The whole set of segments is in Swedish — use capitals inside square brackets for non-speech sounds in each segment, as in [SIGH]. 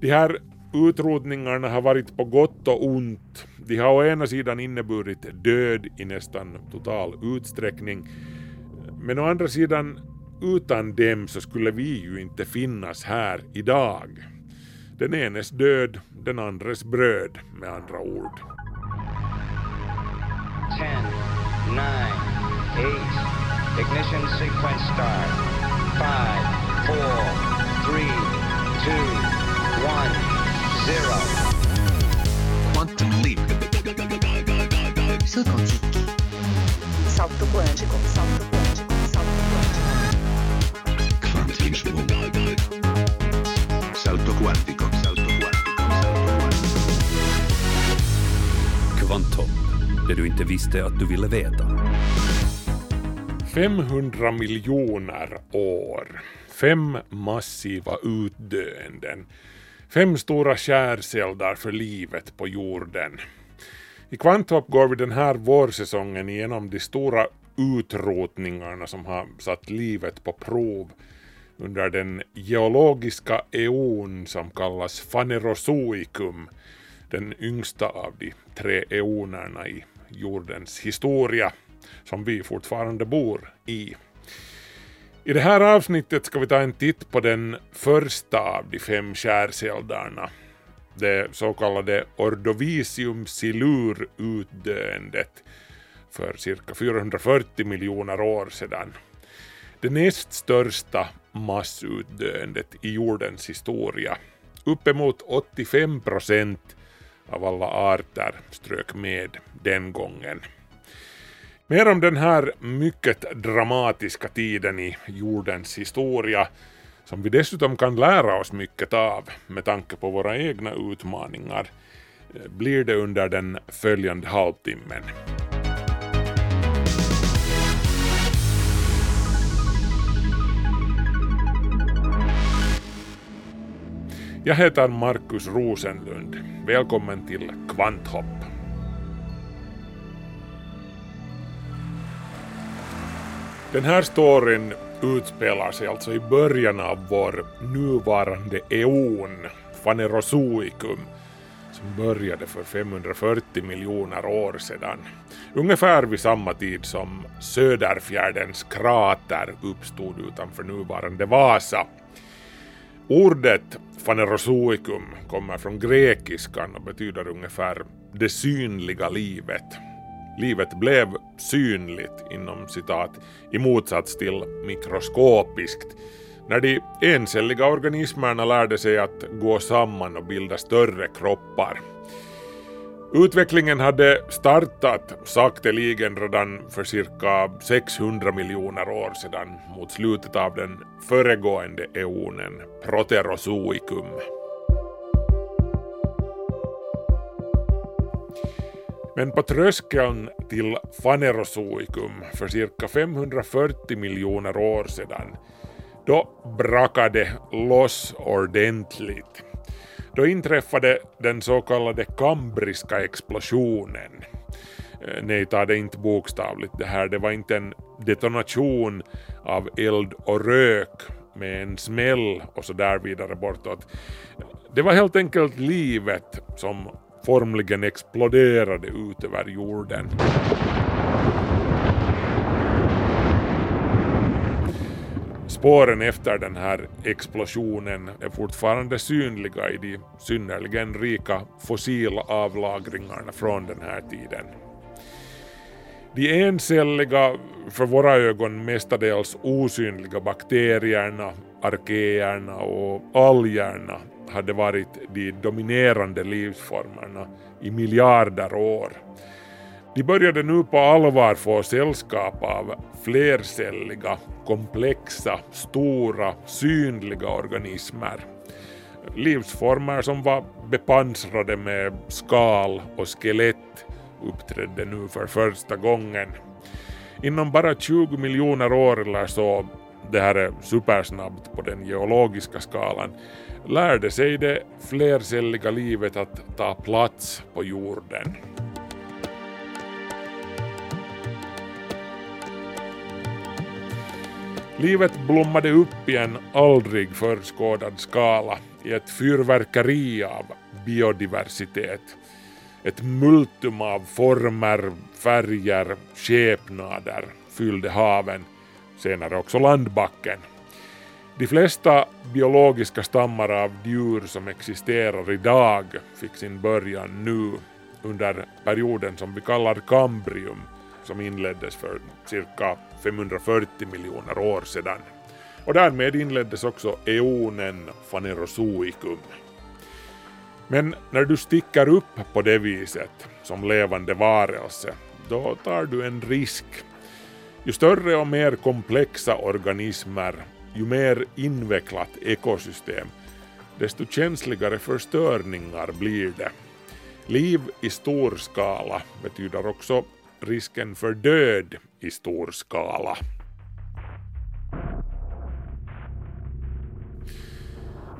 De här utrotningarna har varit på gott och ont. De har å ena sidan inneburit död i nästan total utsträckning, men å andra sidan utan dem så skulle vi ju inte finnas här idag. Den enes död, den andres bröd med andra ord. 10, 9, 8, ignition sequence start. 5, 4, 3, 2, 1, 0. Quantum leap. Salto quântico. Salto quântico. Salto quântico. Salto quântico. Salto quântico. Salto quântico. Salto quantico. Kvantum. Det du inte visste att du ville veta. 500 miljoner år. Fem massiva utdöenden. Fem stora skärseldar för livet på jorden. I Kvantorp går vi den här vårsäsongen igenom de stora utrotningarna som har satt livet på prov under den geologiska eon som kallas fanerozoikum, den yngsta av de tre eonerna i jordens historia som vi fortfarande bor i. I det här avsnittet ska vi ta en titt på den första av de fem skärseldarna, det så kallade Ordovisium silur-utdöendet för cirka 440 miljoner år sedan. Det näst största massutdöendet i jordens historia. Uppemot 85 procent av alla arter strök med den gången. Mer om den här mycket dramatiska tiden i jordens historia som vi dessutom kan lära oss mycket av med tanke på våra egna utmaningar blir det under den följande halvtimmen. Jag heter Markus Rosenlund. Välkommen till Kvanthopp. Den här storyn utspelar sig alltså i början av vår nuvarande eon, Phanerozoikum, som började för 540 miljoner år sedan. Ungefär vid samma tid som Söderfjärdens krater uppstod utanför nuvarande Vasa. Ordet Phanerozoikum kommer från grekiskan och betyder ungefär det synliga livet. Livet blev synligt inom citat i motsats till mikroskopiskt när de encelliga organismerna lärde sig att gå samman och bilda större kroppar. Utvecklingen hade startat sakteligen redan för cirka 600 miljoner år sedan mot slutet av den föregående eonen, Proterozoikum. Men på tröskeln till Phanerozoikum för cirka 540 miljoner år sedan, då brakade loss ordentligt. Då inträffade den så kallade kambriska explosionen. Eh, nej, ta det inte bokstavligt det här, det var inte en detonation av eld och rök med en smäll och så där vidare bortåt. Det var helt enkelt livet som formligen exploderade ut över jorden. Spåren efter den här explosionen är fortfarande synliga i de synnerligen rika fossilavlagringarna från den här tiden. De encelliga, för våra ögon mestadels osynliga bakterierna, arkeerna och algerna hade varit de dominerande livsformerna i miljarder år. De började nu på allvar få sällskap av flercelliga, komplexa, stora, synliga organismer. Livsformer som var bepansrade med skal och skelett uppträdde nu för första gången. Inom bara 20 miljoner år eller så, det här är supersnabbt på den geologiska skalan, lärde sig det flercelliga livet att ta plats på jorden. Livet blommade upp i en aldrig förskådad skala i ett fyrverkeri av biodiversitet. Ett multum av former, färger, skepnader fyllde haven, senare också landbacken. De flesta biologiska stammar av djur som existerar idag fick sin början nu under perioden som vi kallar kambrium som inleddes för cirka 540 miljoner år sedan. Och därmed inleddes också eonen Phanerozoikum. Men när du sticker upp på det viset som levande varelse, då tar du en risk. Ju större och mer komplexa organismer, ju mer invecklat ekosystem, desto känsligare för störningar blir det. Liv i stor skala betyder också risken för död i stor skala.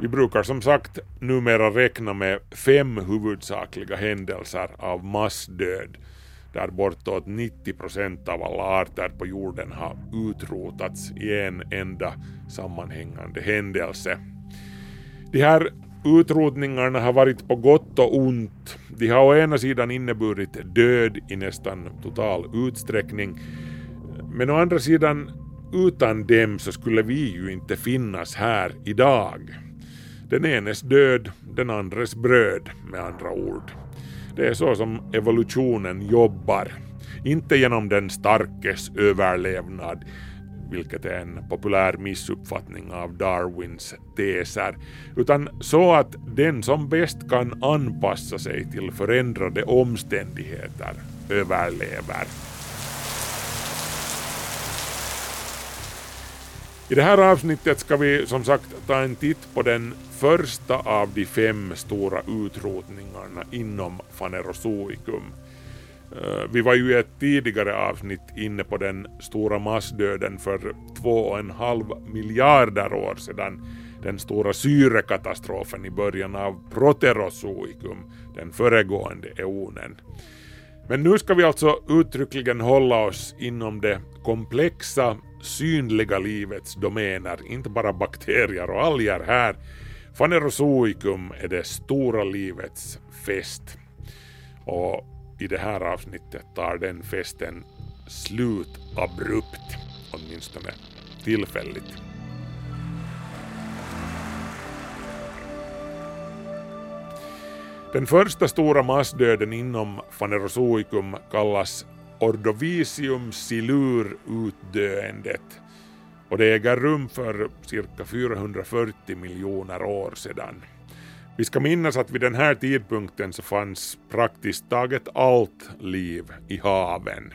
Vi brukar som sagt numera räkna med fem huvudsakliga händelser av massdöd där bortåt 90 procent av alla arter på jorden har utrotats i en enda sammanhängande händelse. De här utrotningarna har varit på gott och ont. De har å ena sidan inneburit död i nästan total utsträckning, men å andra sidan utan dem så skulle vi ju inte finnas här idag. Den enes död, den andres bröd med andra ord. Det är så som evolutionen jobbar. Inte genom den starkes överlevnad, vilket är en populär missuppfattning av Darwins teser, utan så att den som bäst kan anpassa sig till förändrade omständigheter överlever. I det här avsnittet ska vi som sagt ta en titt på den första av de fem stora utrotningarna inom Phanerozoikum. Eh, vi var ju i ett tidigare avsnitt inne på den stora massdöden för två och en halv miljarder år sedan, den stora syrekatastrofen i början av Proterozoikum, den föregående eonen. Men nu ska vi alltså uttryckligen hålla oss inom det komplexa synliga livets domäner, inte bara bakterier och alger här. Phanerozoikum är det stora livets fest. Och i det här avsnittet tar den festen slut abrupt, åtminstone tillfälligt. Den första stora massdöden inom Phanerozoikum kallas Ordovisium silur utdöendet och det äger rum för cirka 440 miljoner år sedan. Vi ska minnas att vid den här tidpunkten så fanns praktiskt taget allt liv i haven.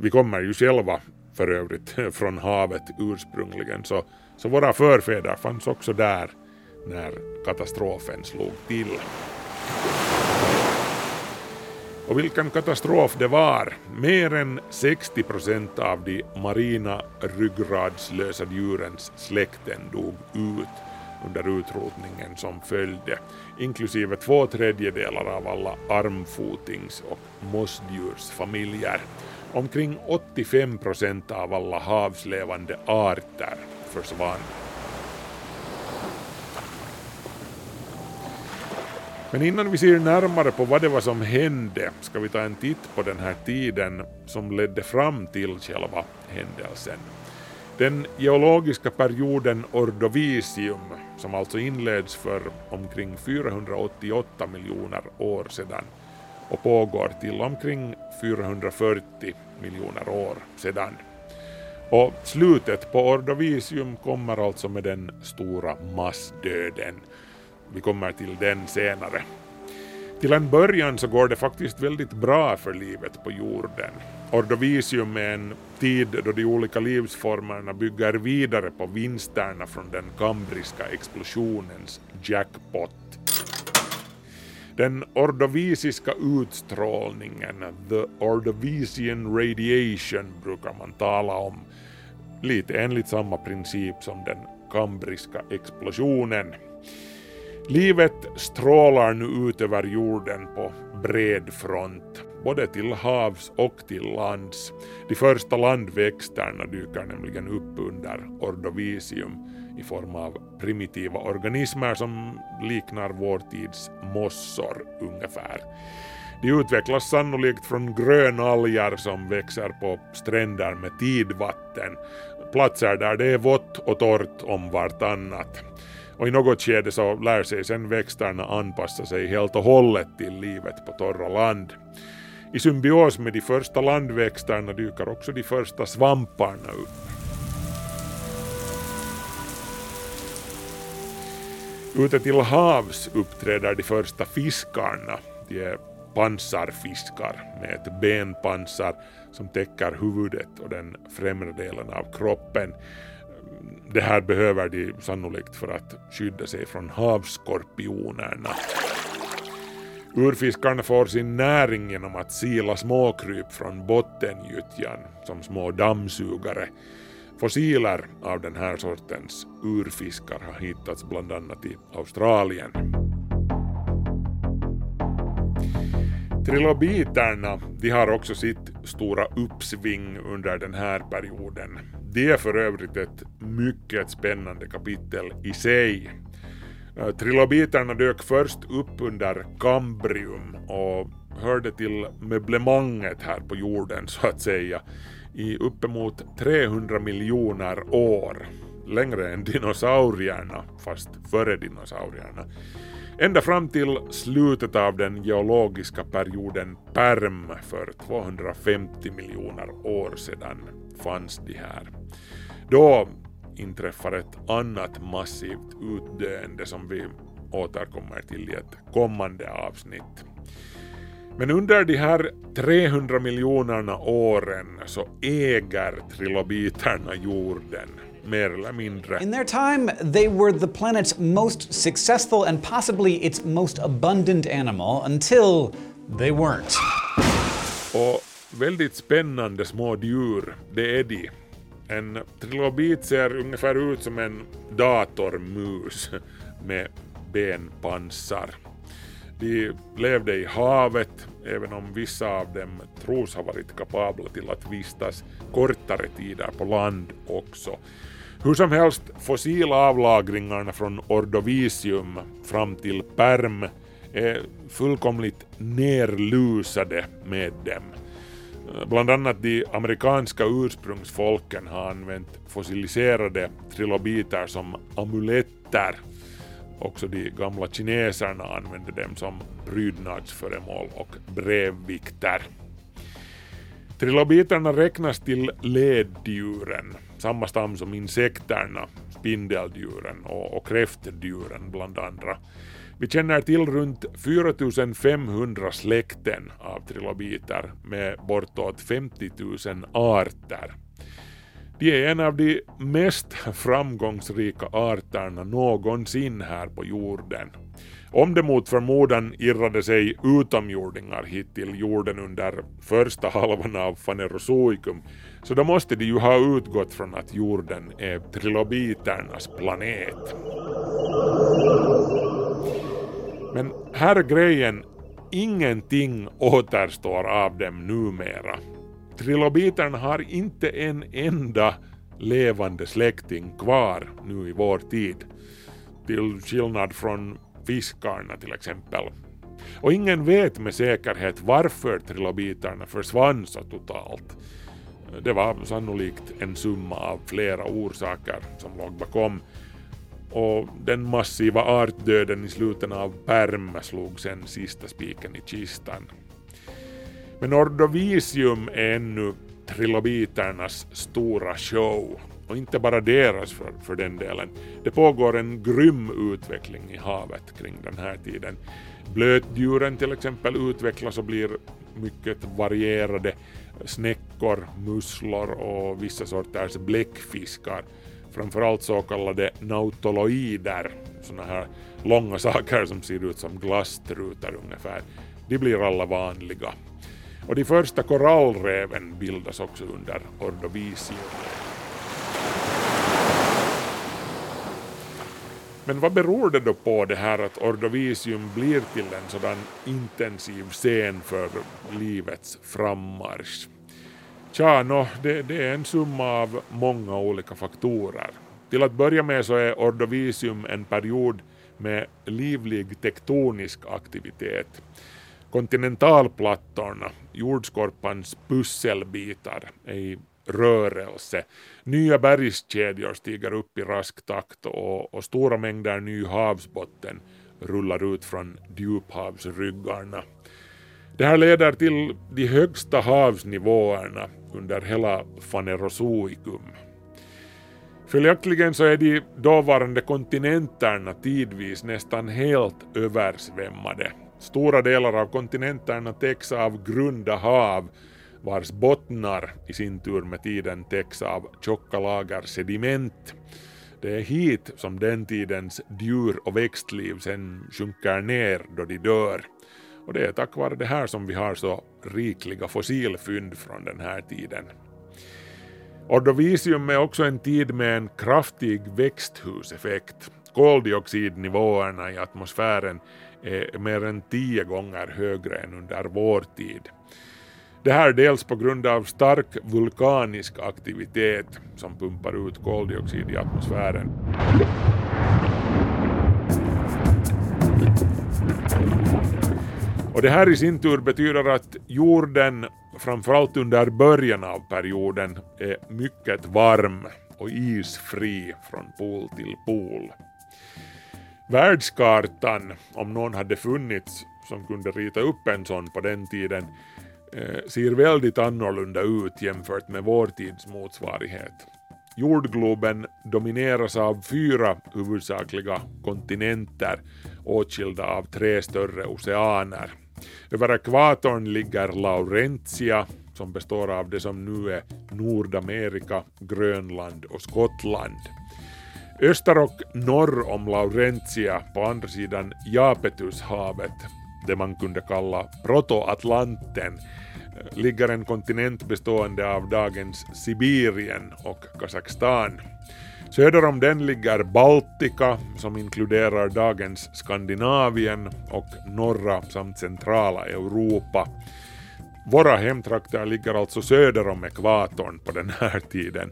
Vi kommer ju själva för övrigt från havet ursprungligen så, så våra förfäder fanns också där när katastrofen slog till. Och vilken katastrof det var! Mer än 60 procent av de marina ryggradslösa djurens släkten dog ut under utrotningen som följde, inklusive två tredjedelar av alla armfotings och mossdjursfamiljer. Omkring 85 procent av alla havslevande arter försvann. Men innan vi ser närmare på vad det var som hände ska vi ta en titt på den här tiden som ledde fram till själva händelsen. Den geologiska perioden Ordovisium, som alltså inleds för omkring 488 miljoner år sedan och pågår till omkring 440 miljoner år sedan. Och slutet på Ordovisium kommer alltså med den stora massdöden vi kommer till den senare. Till en början så går det faktiskt väldigt bra för livet på jorden. Ordovisium är en tid då de olika livsformerna bygger vidare på vinsterna från den kambriska explosionens jackpot. Den ordovisiska utstrålningen, the ordovisian radiation, brukar man tala om, lite enligt samma princip som den kambriska explosionen. Livet strålar nu ut över jorden på bred front, både till havs och till lands. De första landväxterna dyker nämligen upp under Ordovisium i form av primitiva organismer som liknar vår tids mossor ungefär. De utvecklas sannolikt från grönalger som växer på stränder med tidvatten, platser där det är vått och torrt om vartannat. Och i något skede så lär sig sen växterna anpassa sig helt och hållet till livet på torra land. I symbios med de första landväxterna dyker också de första svamparna upp. Ute till havs uppträder de första fiskarna. De är pansarfiskar med ett benpansar som täcker huvudet och den främre delen av kroppen. Det här behöver de sannolikt för att skydda sig från havsskorpionerna. Urfiskarna får sin näring genom att sila småkryp från bottengyttjan som små dammsugare. Fossiler av den här sortens urfiskar har hittats bland annat i Australien. Trilobiterna de har också sitt stora uppsving under den här perioden. Det är för övrigt ett mycket spännande kapitel i sig. Eh, Trilobiterna dök först upp under kambrium och hörde till möblemanget här på jorden så att säga i uppemot 300 miljoner år. Längre än dinosaurierna, fast före dinosaurierna. Ända fram till slutet av den geologiska perioden Perm för 250 miljoner år sedan fanns de här. Då inträffar ett annat massivt utdöende som vi återkommer till i ett kommande avsnitt. Men under de här 300 miljonerna åren så äger trilobiterna jorden mer eller mindre. In their time, they were the planet's most successful and possibly its most abundant animal until they weren't. Och väldigt spännande små djur, det är de. En trilobit ser ungefär ut som en datormus med benpansar. De levde i havet, även om vissa av dem tros ha varit kapabla till att vistas kortare tider på land också. Hur som helst, fossilavlagringarna från Ordovisium fram till Perm är fullkomligt nerlusade med dem. Eh, bland annat de amerikanska ursprungsfolken har använt fossiliserade trilobiter som amuletter. Också de gamla kineserna använde dem som prydnadsföremål och brevvikter. Trilobiterna räknas till leddjuren samma stam som insekterna, spindeldjuren och, och kräftdjuren bland andra. Vi känner till runt 4500 släkten av trilobiter med bortåt 50 000 arter. De är en av de mest framgångsrika arterna någonsin här på jorden. Om det mot förmodan irrade sig utomjordingar hit till jorden under första halvan av Fanerozoikum så då måste de ju ha utgått från att jorden är trilobiternas planet. Men här är grejen, ingenting återstår av dem numera. Trilobiterna har inte en enda levande släkting kvar nu i vår tid. Till skillnad från fiskarna till exempel. Och ingen vet med säkerhet varför trilobiterna försvann så totalt. Det var sannolikt en summa av flera orsaker som låg bakom och den massiva artdöden i slutet av Perm slog sen sista spiken i kistan. Men Ordovisium är ännu trilobiternas stora show och inte bara deras för, för den delen. Det pågår en grym utveckling i havet kring den här tiden. Blötdjuren till exempel utvecklas och blir mycket varierade. Snäckor, musslor och vissa sorters bläckfiskar. Framförallt så kallade nautoloider, sådana här långa [LAUGHS] saker som ser ut som glasstrutar ungefär. De blir alla vanliga. Och de första korallreven bildas också under Ordovisium. Men vad beror det då på det här att Ordovisium blir till en sådan intensiv scen för livets frammarsch? Tja, no, det, det är en summa av många olika faktorer. Till att börja med så är Ordovisium en period med livlig tektonisk aktivitet. Kontinentalplattorna, jordskorpans pusselbitar, är i rörelse. Nya bergskedjor stiger upp i rask takt och, och stora mängder ny havsbotten rullar ut från djuphavsryggarna. Det här leder till de högsta havsnivåerna under hela Fanerozoikum. Följaktligen så är de dåvarande kontinenterna tidvis nästan helt översvämmade. Stora delar av kontinenterna täcks av grunda hav vars bottnar i sin tur med tiden täcks av tjocka lager sediment. Det är hit som den tidens djur och växtliv sen sjunker ner då de dör. Och det är tack vare det här som vi har så rikliga fossilfynd från den här tiden. Ordovisium är också en tid med en kraftig växthuseffekt. Koldioxidnivåerna i atmosfären är mer än tio gånger högre än under vår tid. Det här dels på grund av stark vulkanisk aktivitet som pumpar ut koldioxid i atmosfären. Och det här i sin tur betyder att jorden, framförallt under början av perioden, är mycket varm och isfri från pol till pol. Världskartan, om någon hade funnits som kunde rita upp en sån på den tiden, Eh, ser väldigt annorlunda ut jämfört med vår tids motsvarighet. Jordgloben domineras av fyra huvudsakliga kontinenter åtskilda av tre större oceaner. Över ekvatorn ligger Laurentia som består av det som nu är Nordamerika, Grönland och Skottland. Öster och norr om Laurentia på andra sidan Japetushavet, det man kunde kalla Protoatlanten, ligger en kontinent bestående av dagens Sibirien och Kazakstan. Söder om den ligger Baltika som inkluderar dagens Skandinavien och norra samt centrala Europa. Våra hemtrakter ligger alltså söder om ekvatorn på den här tiden.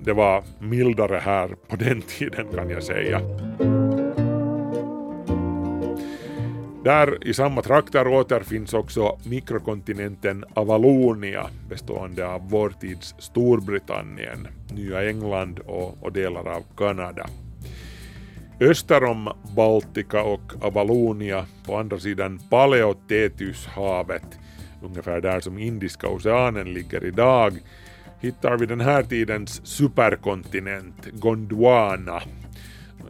Det var mildare här på den tiden kan jag säga. Där i samma trakter återfinns också mikrokontinenten Avalonia bestående av vår tids Storbritannien, Nya England och, och delar av Kanada. Öster om Baltika och Avalonia på andra sidan Paleotetyshavet, ungefär där som Indiska oceanen ligger idag, hittar vi den här tidens superkontinent Gondwana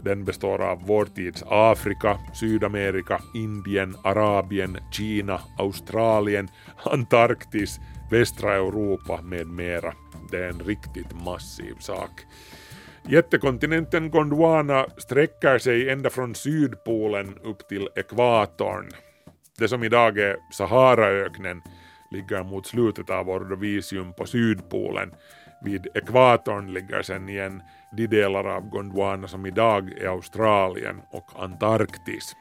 den består av vår tids Afrika, Sydamerika, Indien, Arabien, Kina, Australien, Antarktis, västra Europa med mera. Det är en riktigt massiv sak. Jättekontinenten Gondwana sträcker sig ända från Sydpolen upp till ekvatorn. Det som idag är Saharaöknen ligger mot slutet av Ordovisium på Sydpolen. Vid ekvatorn ligger sen igen de delar av Gondwana som idag är Australien och Antarktis.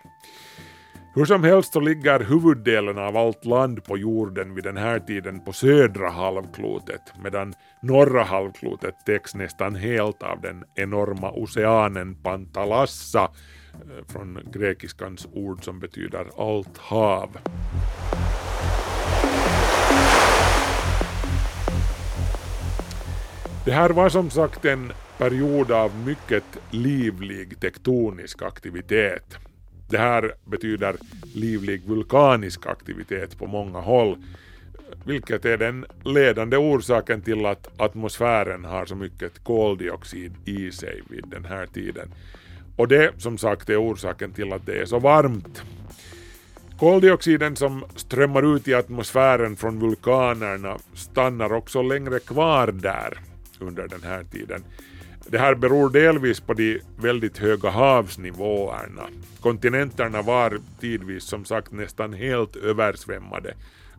Hur som helst så ligger huvuddelen av allt land på jorden vid den här tiden på södra halvklotet medan norra halvklotet täcks nästan helt av den enorma oceanen Pantalassa eh, från grekiskans ord som betyder allt hav. Det här var som sagt en period av mycket livlig tektonisk aktivitet. Det här betyder livlig vulkanisk aktivitet på många håll, vilket är den ledande orsaken till att atmosfären har så mycket koldioxid i sig vid den här tiden. Och det som sagt är orsaken till att det är så varmt. Koldioxiden som strömmar ut i atmosfären från vulkanerna stannar också längre kvar där under den här tiden. Det här beror delvis på de väldigt höga havsnivåerna. Kontinenterna var tidvis som sagt nästan helt översvämmade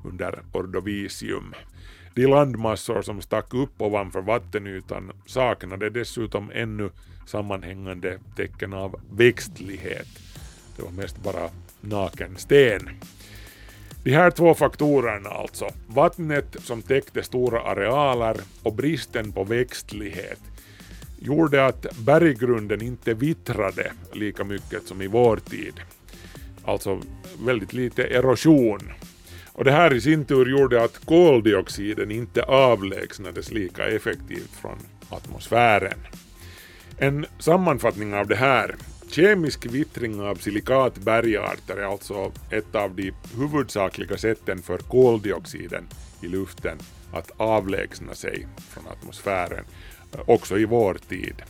under Ordovisium. De landmassor som stack upp ovanför vattenytan saknade dessutom ännu sammanhängande tecken av växtlighet. Det var mest bara naken sten. De här två faktorerna alltså, vattnet som täckte stora arealer och bristen på växtlighet, gjorde att berggrunden inte vittrade lika mycket som i vår tid. Alltså väldigt lite erosion. Och det här i sin tur gjorde att koldioxiden inte avlägsnades lika effektivt från atmosfären. En sammanfattning av det här. Kemisk vittring av silikatbergarter är alltså ett av de huvudsakliga sätten för koldioxiden i luften att avlägsna sig från atmosfären, också i vår tid.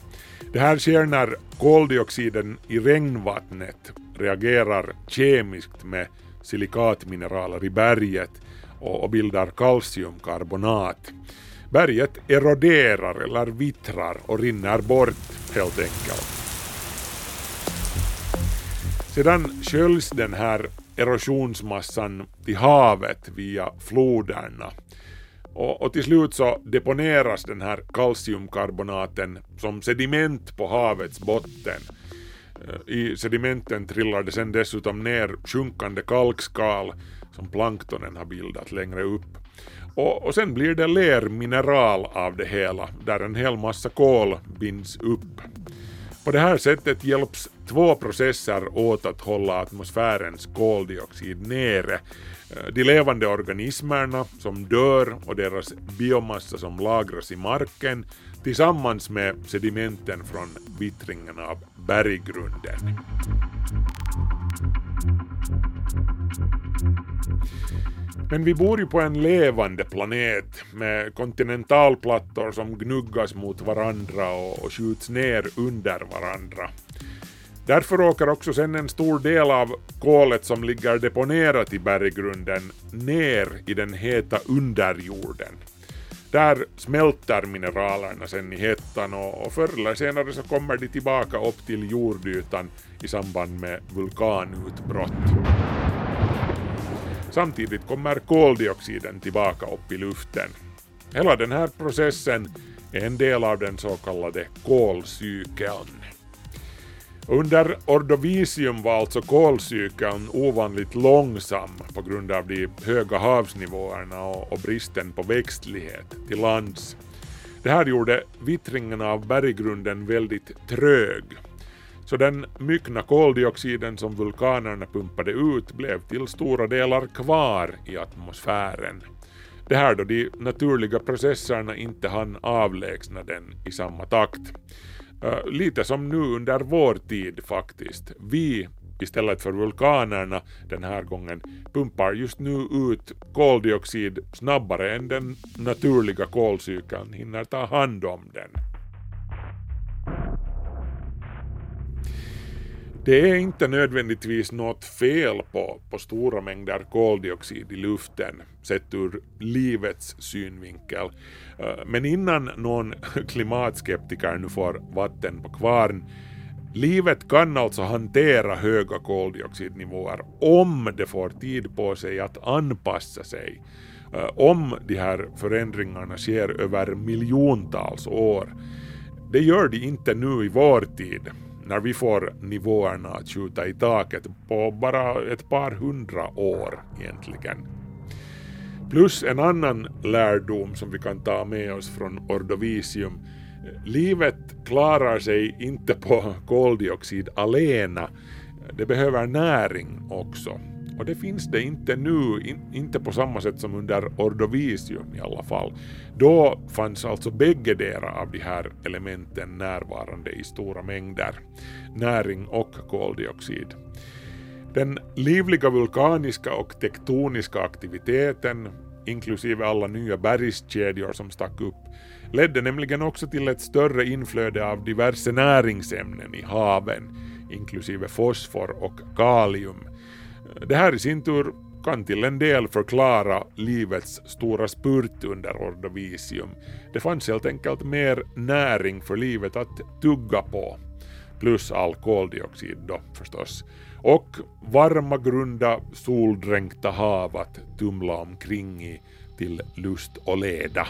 Det här sker när koldioxiden i regnvattnet reagerar kemiskt med silikatmineraler i berget och bildar kalciumkarbonat. Berget eroderar eller vittrar och rinner bort helt enkelt. Sedan sköljs den här erosionsmassan till havet via floderna och, och, till slut så deponeras den här kalciumkarbonaten som sediment på havets botten. Eh, I sedimenten trillar det sen dessutom ner sjunkande kalkskal som planktonen har bildat längre upp. Och, och sen blir det lermineral av det hela, där en hel massa kol binds upp. På det här sättet hjälps två processer åt att hålla atmosfärens koldioxid nere. Eh, de levande organismerna som dör och deras biomassa som lagras i marken tillsammans med sedimenten från vittringen av berggrunden. Men vi bor ju på en levande planet med kontinentalplattor som gnuggas mot varandra och skjuts ner under varandra. Därför åker också sen en stor del av kolet som ligger deponerat i berggrunden ner i den heta underjorden. Där smälter mineralerna sen i hettan och förr eller senare så kommer de tillbaka upp till jordytan i samband med vulkanutbrott. Samtidigt kommer koldioxiden tillbaka upp i luften. Hela den här processen är en del av den så kallade kolcykeln. Under ordovisium var alltså kolcykeln ovanligt långsam på grund av de höga havsnivåerna och bristen på växtlighet till lands. Det här gjorde vittringen av berggrunden väldigt trög så den myckna koldioxiden som vulkanerna pumpade ut blev till stora delar kvar i atmosfären. Det här då de naturliga processerna inte hann avlägsna den i samma takt. Uh, lite som nu under vår tid faktiskt. Vi istället för vulkanerna den här gången pumpar just nu ut koldioxid snabbare än den naturliga kolcykeln hinner ta hand om den. Det är inte nödvändigtvis något fel på, på stora mängder koldioxid i luften sett ur livets synvinkel. Eh, men innan någon [LAUGHS] klimatskeptiker nu får vatten på kvarn Livet kan alltså hantera höga koldioxidnivåer om det får tid på sig att anpassa sig. Eh, om de här förändringarna sker över miljontals år. Det gör de inte nu i vår tid när vi får nivåerna att skjuta i taket på bara ett par hundra år egentligen. Plus en annan lärdom som vi kan ta med oss från Ordovisium. Livet klarar sig inte på koldioxid alena. Det behöver näring också. Och det finns det inte nu, in, inte på samma sätt som under ordovisium i alla fall. Då fanns alltså bäggedera av de här elementen närvarande i stora mängder, näring och koldioxid. Den livliga vulkaniska och tektoniska aktiviteten, inklusive alla nya bergskedjor som stack upp, ledde nämligen också till ett större inflöde av diverse näringsämnen i haven, inklusive fosfor och kalium, det här i sin tur kan till en del förklara livets stora spurt under ordovisium. Det fanns helt enkelt mer näring för livet att tugga på. Plus all koldioxid då förstås. Och varma, grunda, soldränkta hav att tumla omkring i till lust och leda.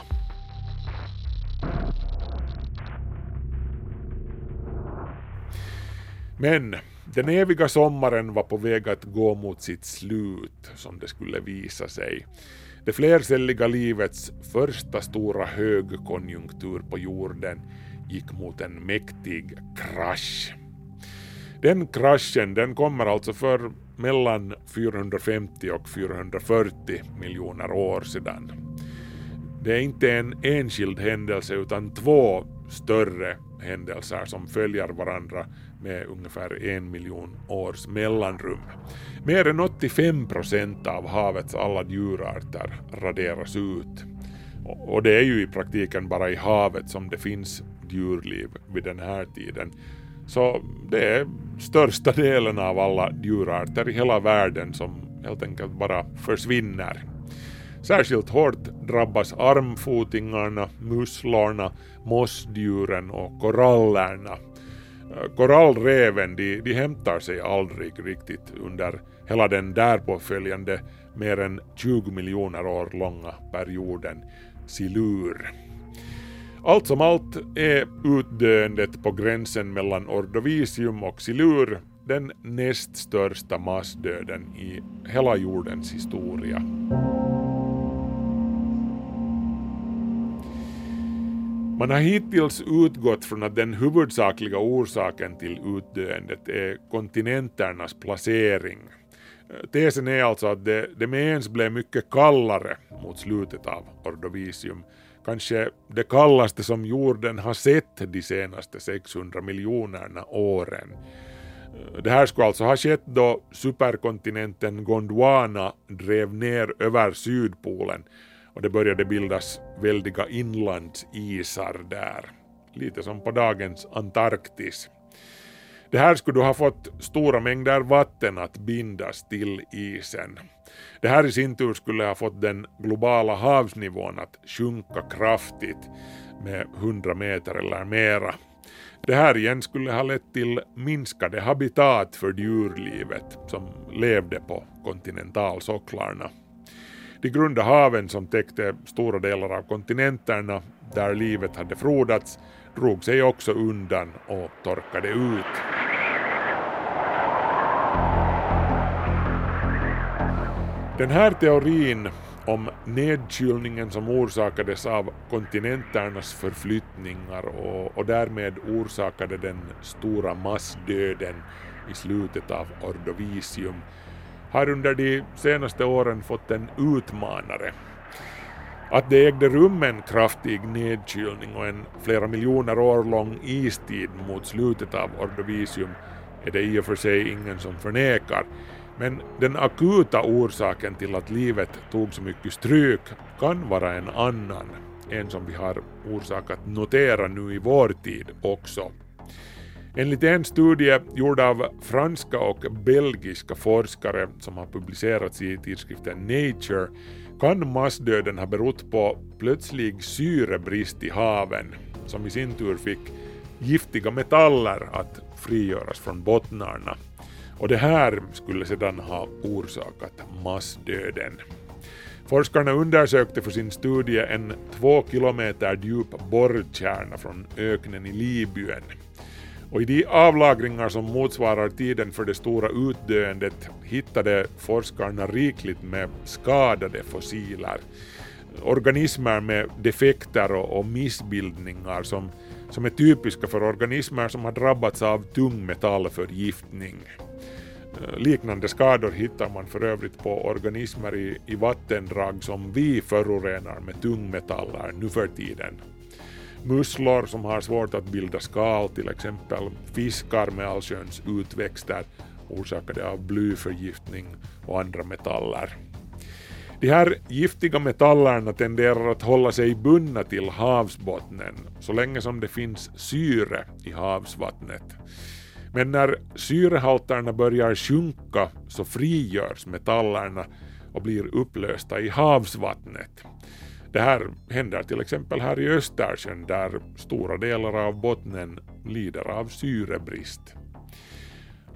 Men den eviga sommaren var på väg att gå mot sitt slut, som det skulle visa sig. Det flercelliga livets första stora högkonjunktur på jorden gick mot en mäktig krasch. Den kraschen den kommer alltså för mellan 450 och 440 miljoner år sedan. Det är inte en enskild händelse utan två större händelser som följer varandra med ungefär en miljon års mellanrum. Mer än 85 procent av havets alla djurarter raderas ut. Och det är ju i praktiken bara i havet som det finns djurliv vid den här tiden. Så det är största [LAUGHS] delen av alla djurarter i hela världen som helt enkelt bara försvinner. Särskilt hårt drabbas armfotingarna, musslorna, mossdjuren och korallerna. Korallreven de, de hämtar sig aldrig riktigt under hela den därpåföljande mer än 20 miljoner år långa perioden silur. Allt som allt är utdöendet på gränsen mellan ordovisium och silur den näst största massdöden i hela jordens historia. Man har hittills utgått från att den huvudsakliga orsaken till utdöendet är kontinenternas placering. Tesen är alltså att det, det med ens blev mycket kallare mot slutet av ordovisium kanske det kallaste som jorden har sett de senaste 600 miljonerna åren. Det här skulle alltså ha skett då superkontinenten Gondwana drev ner över Sydpolen och det började bildas väldiga inlandsisar där. Lite som på dagens Antarktis. Det här skulle ha fått stora mängder vatten att bindas till isen. Det här i sin tur skulle ha fått den globala havsnivån att sjunka kraftigt med 100 meter eller mera. Det här igen skulle ha lett till minskade habitat för djurlivet som levde på kontinentalsocklarna. De grunda haven som täckte stora delar av kontinenterna där livet hade frodats drog sig också undan och torkade ut. Den här teorin om nedkylningen som orsakades av kontinenternas förflyttningar och, och därmed orsakade den stora massdöden i slutet av ordovisium har under de senaste åren fått en utmanare. Att det ägde rum en kraftig nedkylning och en flera miljoner år lång istid mot slutet av ordovisium är det i och för sig ingen som förnekar, men den akuta orsaken till att livet tog så mycket stryk kan vara en annan, en som vi har orsak att notera nu i vår tid också. Enligt en studie gjord av franska och belgiska forskare som har publicerats i tidskriften Nature kan massdöden ha berott på plötslig syrebrist i haven som i sin tur fick giftiga metaller att frigöras från bottnarna. Och det här skulle sedan ha orsakat massdöden. Forskarna undersökte för sin studie en två kilometer djup borrkärna från öknen i Libyen. Och i de avlagringar som motsvarar tiden för det stora utdöendet hittade forskarna rikligt med skadade fossiler. Organismer med defekter och, missbildningar som, som är typiska för organismer som har drabbats av tungmetallförgiftning. Eh, liknande skador hittar man för övrigt på organismer i, i vattendrag som vi förorenar med tungmetaller nu för tiden. Musslor som har svårt att bilda skal, till exempel fiskar med allsköns utväxter orsakade av blyförgiftning och andra metaller. De här giftiga metallerna tenderar att hålla sig bundna till havsbottnen så länge som det finns syre i havsvattnet. Men när syrehalterna börjar sjunka så frigörs metallerna och blir upplösta i havsvattnet. Det här händer till exempel här i Östersjön där stora delar av bottnen lider av syrebrist.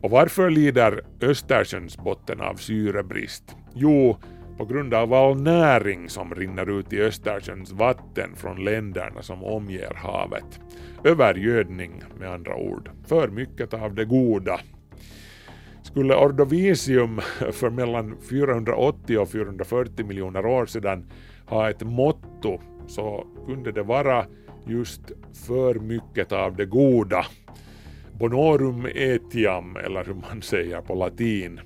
Och varför lider Östersjöns botten av syrebrist? Jo, på grund av all näring som rinner ut i Östersjöns vatten från länderna som omger havet. Övergödning med andra ord. För mycket av det goda. Skulle ordovisium för mellan 480 och 440 miljoner år sedan ha ett motto så kunde det vara just för mycket av det goda. Bonorum etiam, eller hur man säger på latin.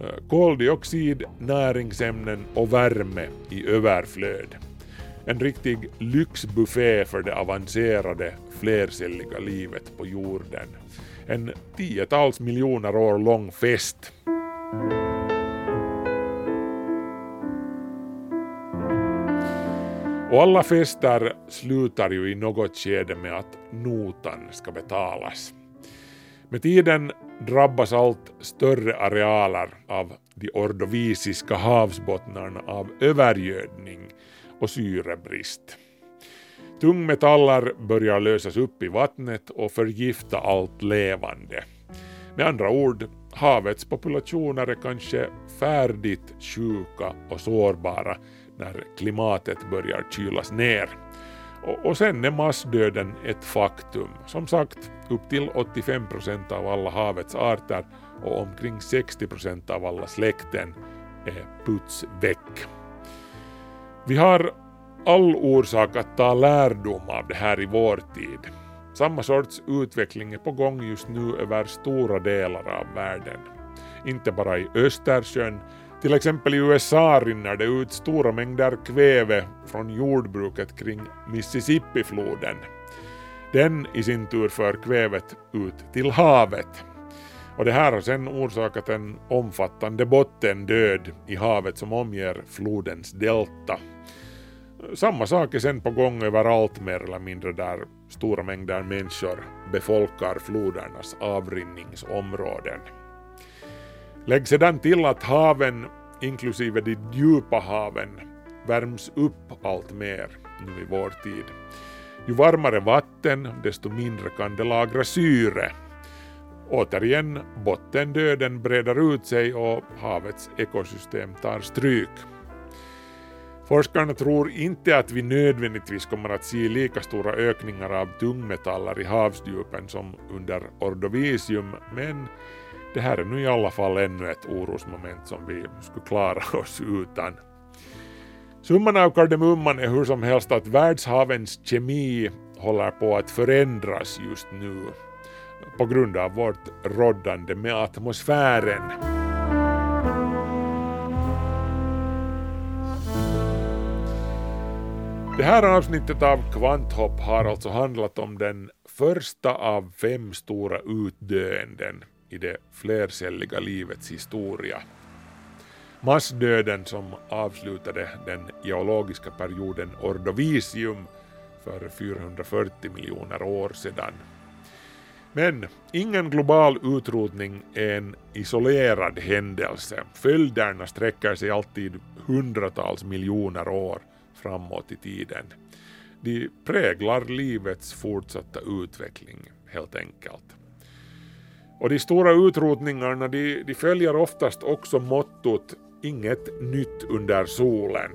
Eh, koldioxid, näringsämnen och värme i överflöd. En riktig lyxbuffé för det avancerade flercelliga livet på jorden. En tiotals miljoner år lång fest. Och alla fester slutar ju i något skede med att notan ska betalas. Med tiden drabbas allt större arealer av de ordovisiska havsbottnarna av övergödning och syrebrist. Tungmetaller börjar lösas upp i vattnet och förgifta allt levande. Med andra ord, havets populationer är kanske färdigt sjuka och sårbara när klimatet börjar kylas ner. Och, och sen är massdöden ett faktum. Som sagt, upp till 85 procent av alla havets arter och omkring 60 procent av alla släkten är puts väck. Vi har all orsak att ta lärdom av det här i vår tid. Samma sorts utveckling är på gång just nu över stora delar av världen. Inte bara i Östersjön till exempel i USA rinner det ut stora mängder kväve från jordbruket kring Mississippifloden. Den i sin tur för kvävet ut till havet. Och det här har sedan orsakat en omfattande bottendöd i havet som omger flodens delta. Samma sak är sen på gång överallt mer eller mindre där stora mängder människor befolkar flodernas avrinningsområden. Lägg sedan till att haven, inklusive de djupa haven, värms upp allt mer nu i vår tid. Ju varmare vatten, desto mindre kan det lagra syre. Återigen, bottendöden breder ut sig och havets ekosystem tar stryk. Forskarna tror inte att vi nödvändigtvis kommer att se lika stora ökningar av tungmetaller i havsdjupen som under ordovisium, men det här är nu i alla fall ännu ett orosmoment som vi skulle klara oss [LAUGHS] utan. Summan av kardemumman är hur som helst att världshavens kemi håller på att förändras just nu på grund av vårt roddande med atmosfären. Det här avsnittet av Kvanthopp har alltså handlat om den första av fem stora utdöenden i det flercelliga livets historia. Massdöden som avslutade den geologiska perioden Ordovisium för 440 miljoner år sedan. Men ingen global utrotning är en isolerad händelse. Följderna sträcker sig alltid hundratals miljoner år framåt i tiden. De präglar livets fortsatta utveckling helt enkelt. Och de stora utrotningarna de, de följer oftast också mottot inget nytt under solen.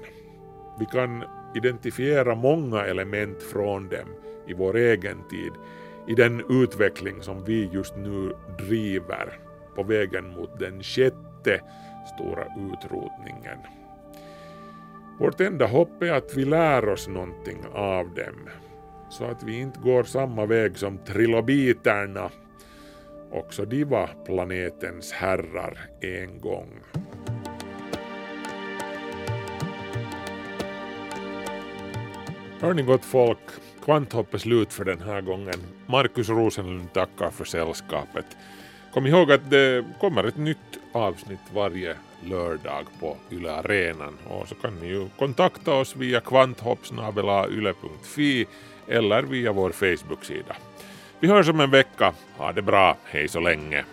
Vi kan identifiera många element från dem i vår egen tid, i den utveckling som vi just nu driver på vägen mot den sjätte stora utrotningen. Vårt enda hopp är att vi lär oss någonting av dem, så att vi inte går samma väg som trilobiterna Också de var planetens herrar en gång. Hörni gott folk, Kvanthopp är slut för den här gången. Markus Rosenlund tackar för sällskapet. Kom ihåg att det kommer ett nytt avsnitt varje lördag på Yle Arenan och så kan ni ju kontakta oss via kvanthoppsnabelayle.fi eller via vår Facebook-sida. Vi hörs om en vecka. Ha det bra. Hej så länge.